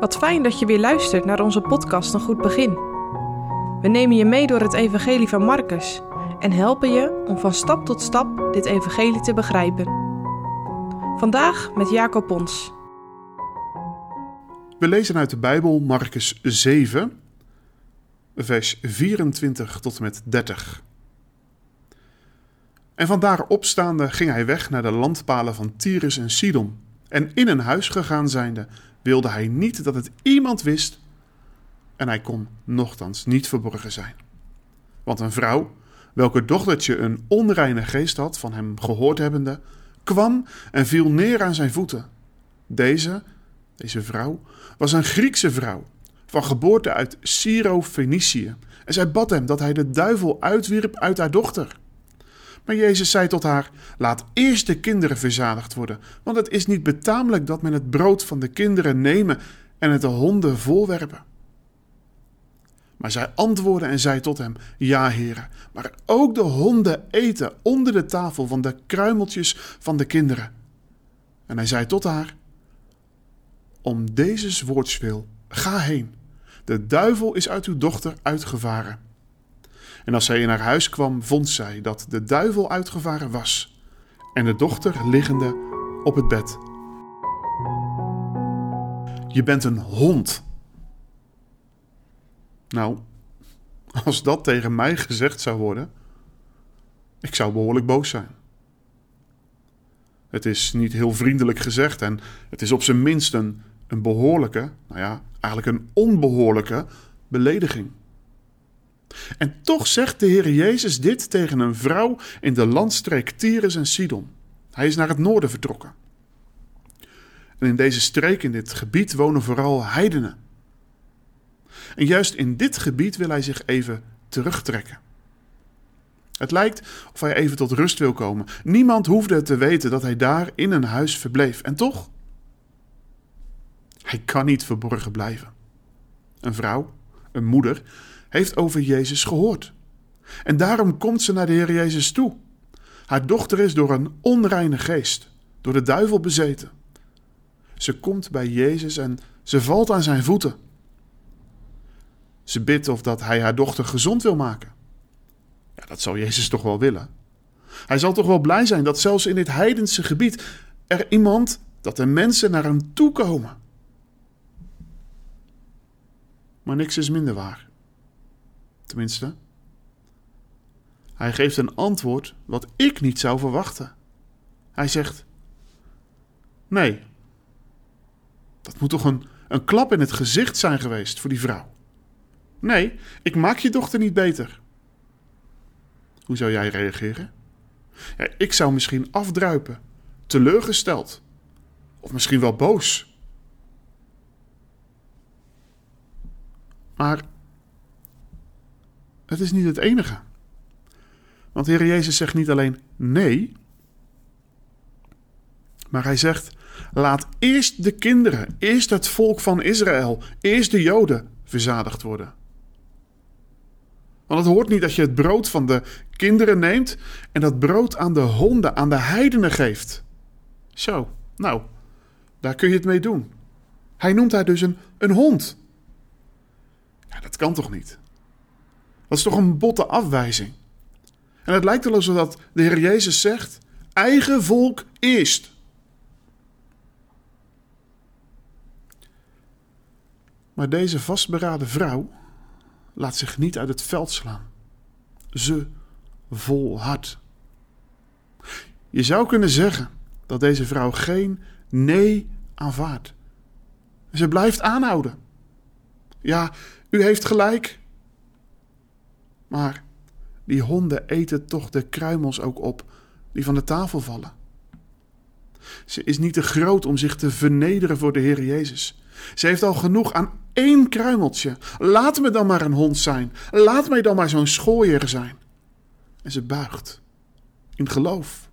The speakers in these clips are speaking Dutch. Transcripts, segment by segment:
Wat fijn dat je weer luistert naar onze podcast Een Goed Begin. We nemen je mee door het Evangelie van Marcus en helpen je om van stap tot stap dit Evangelie te begrijpen. Vandaag met Jacob Pons. We lezen uit de Bijbel Marcus 7, vers 24 tot en met 30. En vandaar opstaande ging hij weg naar de landpalen van Tyrus en Sidon. En in een huis gegaan zijnde, wilde hij niet dat het iemand wist. En hij kon nochtans niet verborgen zijn. Want een vrouw, welke dochtertje een onreine geest had van hem gehoord hebbende, kwam en viel neer aan zijn voeten. Deze, deze vrouw, was een Griekse vrouw, van geboorte uit Syro-Fenicië. En zij bad hem dat hij de duivel uitwierp uit haar dochter. Maar Jezus zei tot haar: Laat eerst de kinderen verzadigd worden, want het is niet betamelijk dat men het brood van de kinderen nemen en het de honden voorwerpen. Maar zij antwoordde en zei tot hem: Ja, heren, maar ook de honden eten onder de tafel van de kruimeltjes van de kinderen. En hij zei tot haar: Om deze woords wil, ga heen. De duivel is uit uw dochter uitgevaren. En als zij in haar huis kwam, vond zij dat de duivel uitgevaren was en de dochter liggende op het bed. Je bent een hond. Nou, als dat tegen mij gezegd zou worden, ik zou behoorlijk boos zijn. Het is niet heel vriendelijk gezegd en het is op zijn minst een, een behoorlijke, nou ja, eigenlijk een onbehoorlijke belediging. En toch zegt de Heer Jezus dit tegen een vrouw in de landstreek Tyrus en Sidon. Hij is naar het noorden vertrokken. En in deze streek, in dit gebied, wonen vooral heidenen. En juist in dit gebied wil hij zich even terugtrekken. Het lijkt of hij even tot rust wil komen. Niemand hoefde te weten dat hij daar in een huis verbleef. En toch? Hij kan niet verborgen blijven. Een vrouw, een moeder, heeft over Jezus gehoord. En daarom komt ze naar de Heer Jezus toe. Haar dochter is door een onreine geest, door de duivel bezeten. Ze komt bij Jezus en ze valt aan zijn voeten. Ze bidt of dat hij haar dochter gezond wil maken. Ja, dat zal Jezus toch wel willen. Hij zal toch wel blij zijn dat zelfs in dit heidense gebied er iemand, dat er mensen naar hem toe komen. Maar niks is minder waar. Tenminste, hij geeft een antwoord wat ik niet zou verwachten. Hij zegt: Nee, dat moet toch een, een klap in het gezicht zijn geweest voor die vrouw. Nee, ik maak je dochter niet beter. Hoe zou jij reageren? Ja, ik zou misschien afdruipen, teleurgesteld of misschien wel boos. Maar het is niet het enige. Want de Heer Jezus zegt niet alleen nee, maar hij zegt: laat eerst de kinderen, eerst het volk van Israël, eerst de Joden verzadigd worden. Want het hoort niet dat je het brood van de kinderen neemt en dat brood aan de honden, aan de heidenen geeft. Zo, nou, daar kun je het mee doen. Hij noemt haar dus een, een hond. Ja, dat kan toch niet? Dat is toch een botte afwijzing. En het lijkt wel alsof de Heer Jezus zegt: eigen volk eerst. Maar deze vastberaden vrouw laat zich niet uit het veld slaan. Ze volhardt. Je zou kunnen zeggen dat deze vrouw geen nee aanvaardt. Ze blijft aanhouden. Ja, u heeft gelijk. Maar die honden eten toch de kruimels ook op die van de tafel vallen. Ze is niet te groot om zich te vernederen voor de Heer Jezus. Ze heeft al genoeg aan één kruimeltje. Laat me dan maar een hond zijn. Laat mij dan maar zo'n schooier zijn. En ze buigt. In geloof.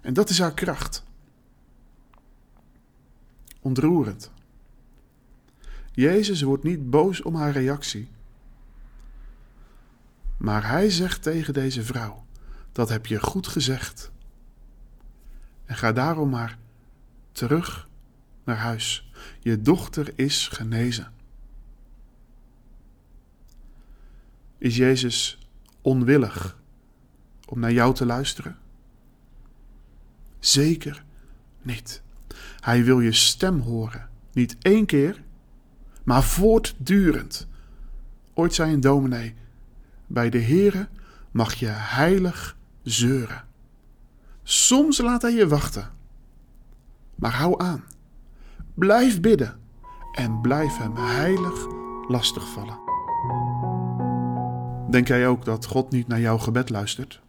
En dat is haar kracht. Ontroerend. Jezus wordt niet boos om haar reactie. Maar hij zegt tegen deze vrouw: Dat heb je goed gezegd. En ga daarom maar terug naar huis. Je dochter is genezen. Is Jezus onwillig om naar jou te luisteren? Zeker niet. Hij wil je stem horen. Niet één keer, maar voortdurend. Ooit zei een dominee: Bij de Heere mag je heilig zeuren. Soms laat hij je wachten. Maar hou aan. Blijf bidden en blijf hem heilig lastigvallen. Denk jij ook dat God niet naar jouw gebed luistert?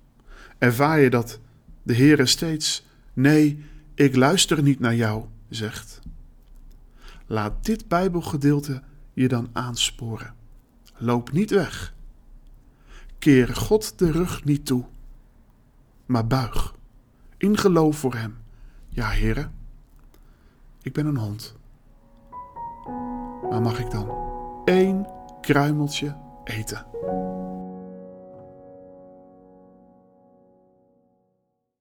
Ervaar je dat de Heere steeds nee, ik luister niet naar jou zegt? Laat dit Bijbelgedeelte je dan aansporen. Loop niet weg. Keer God de rug niet toe, maar buig in geloof voor Hem. Ja, heren, ik ben een hond. Maar mag ik dan één kruimeltje eten?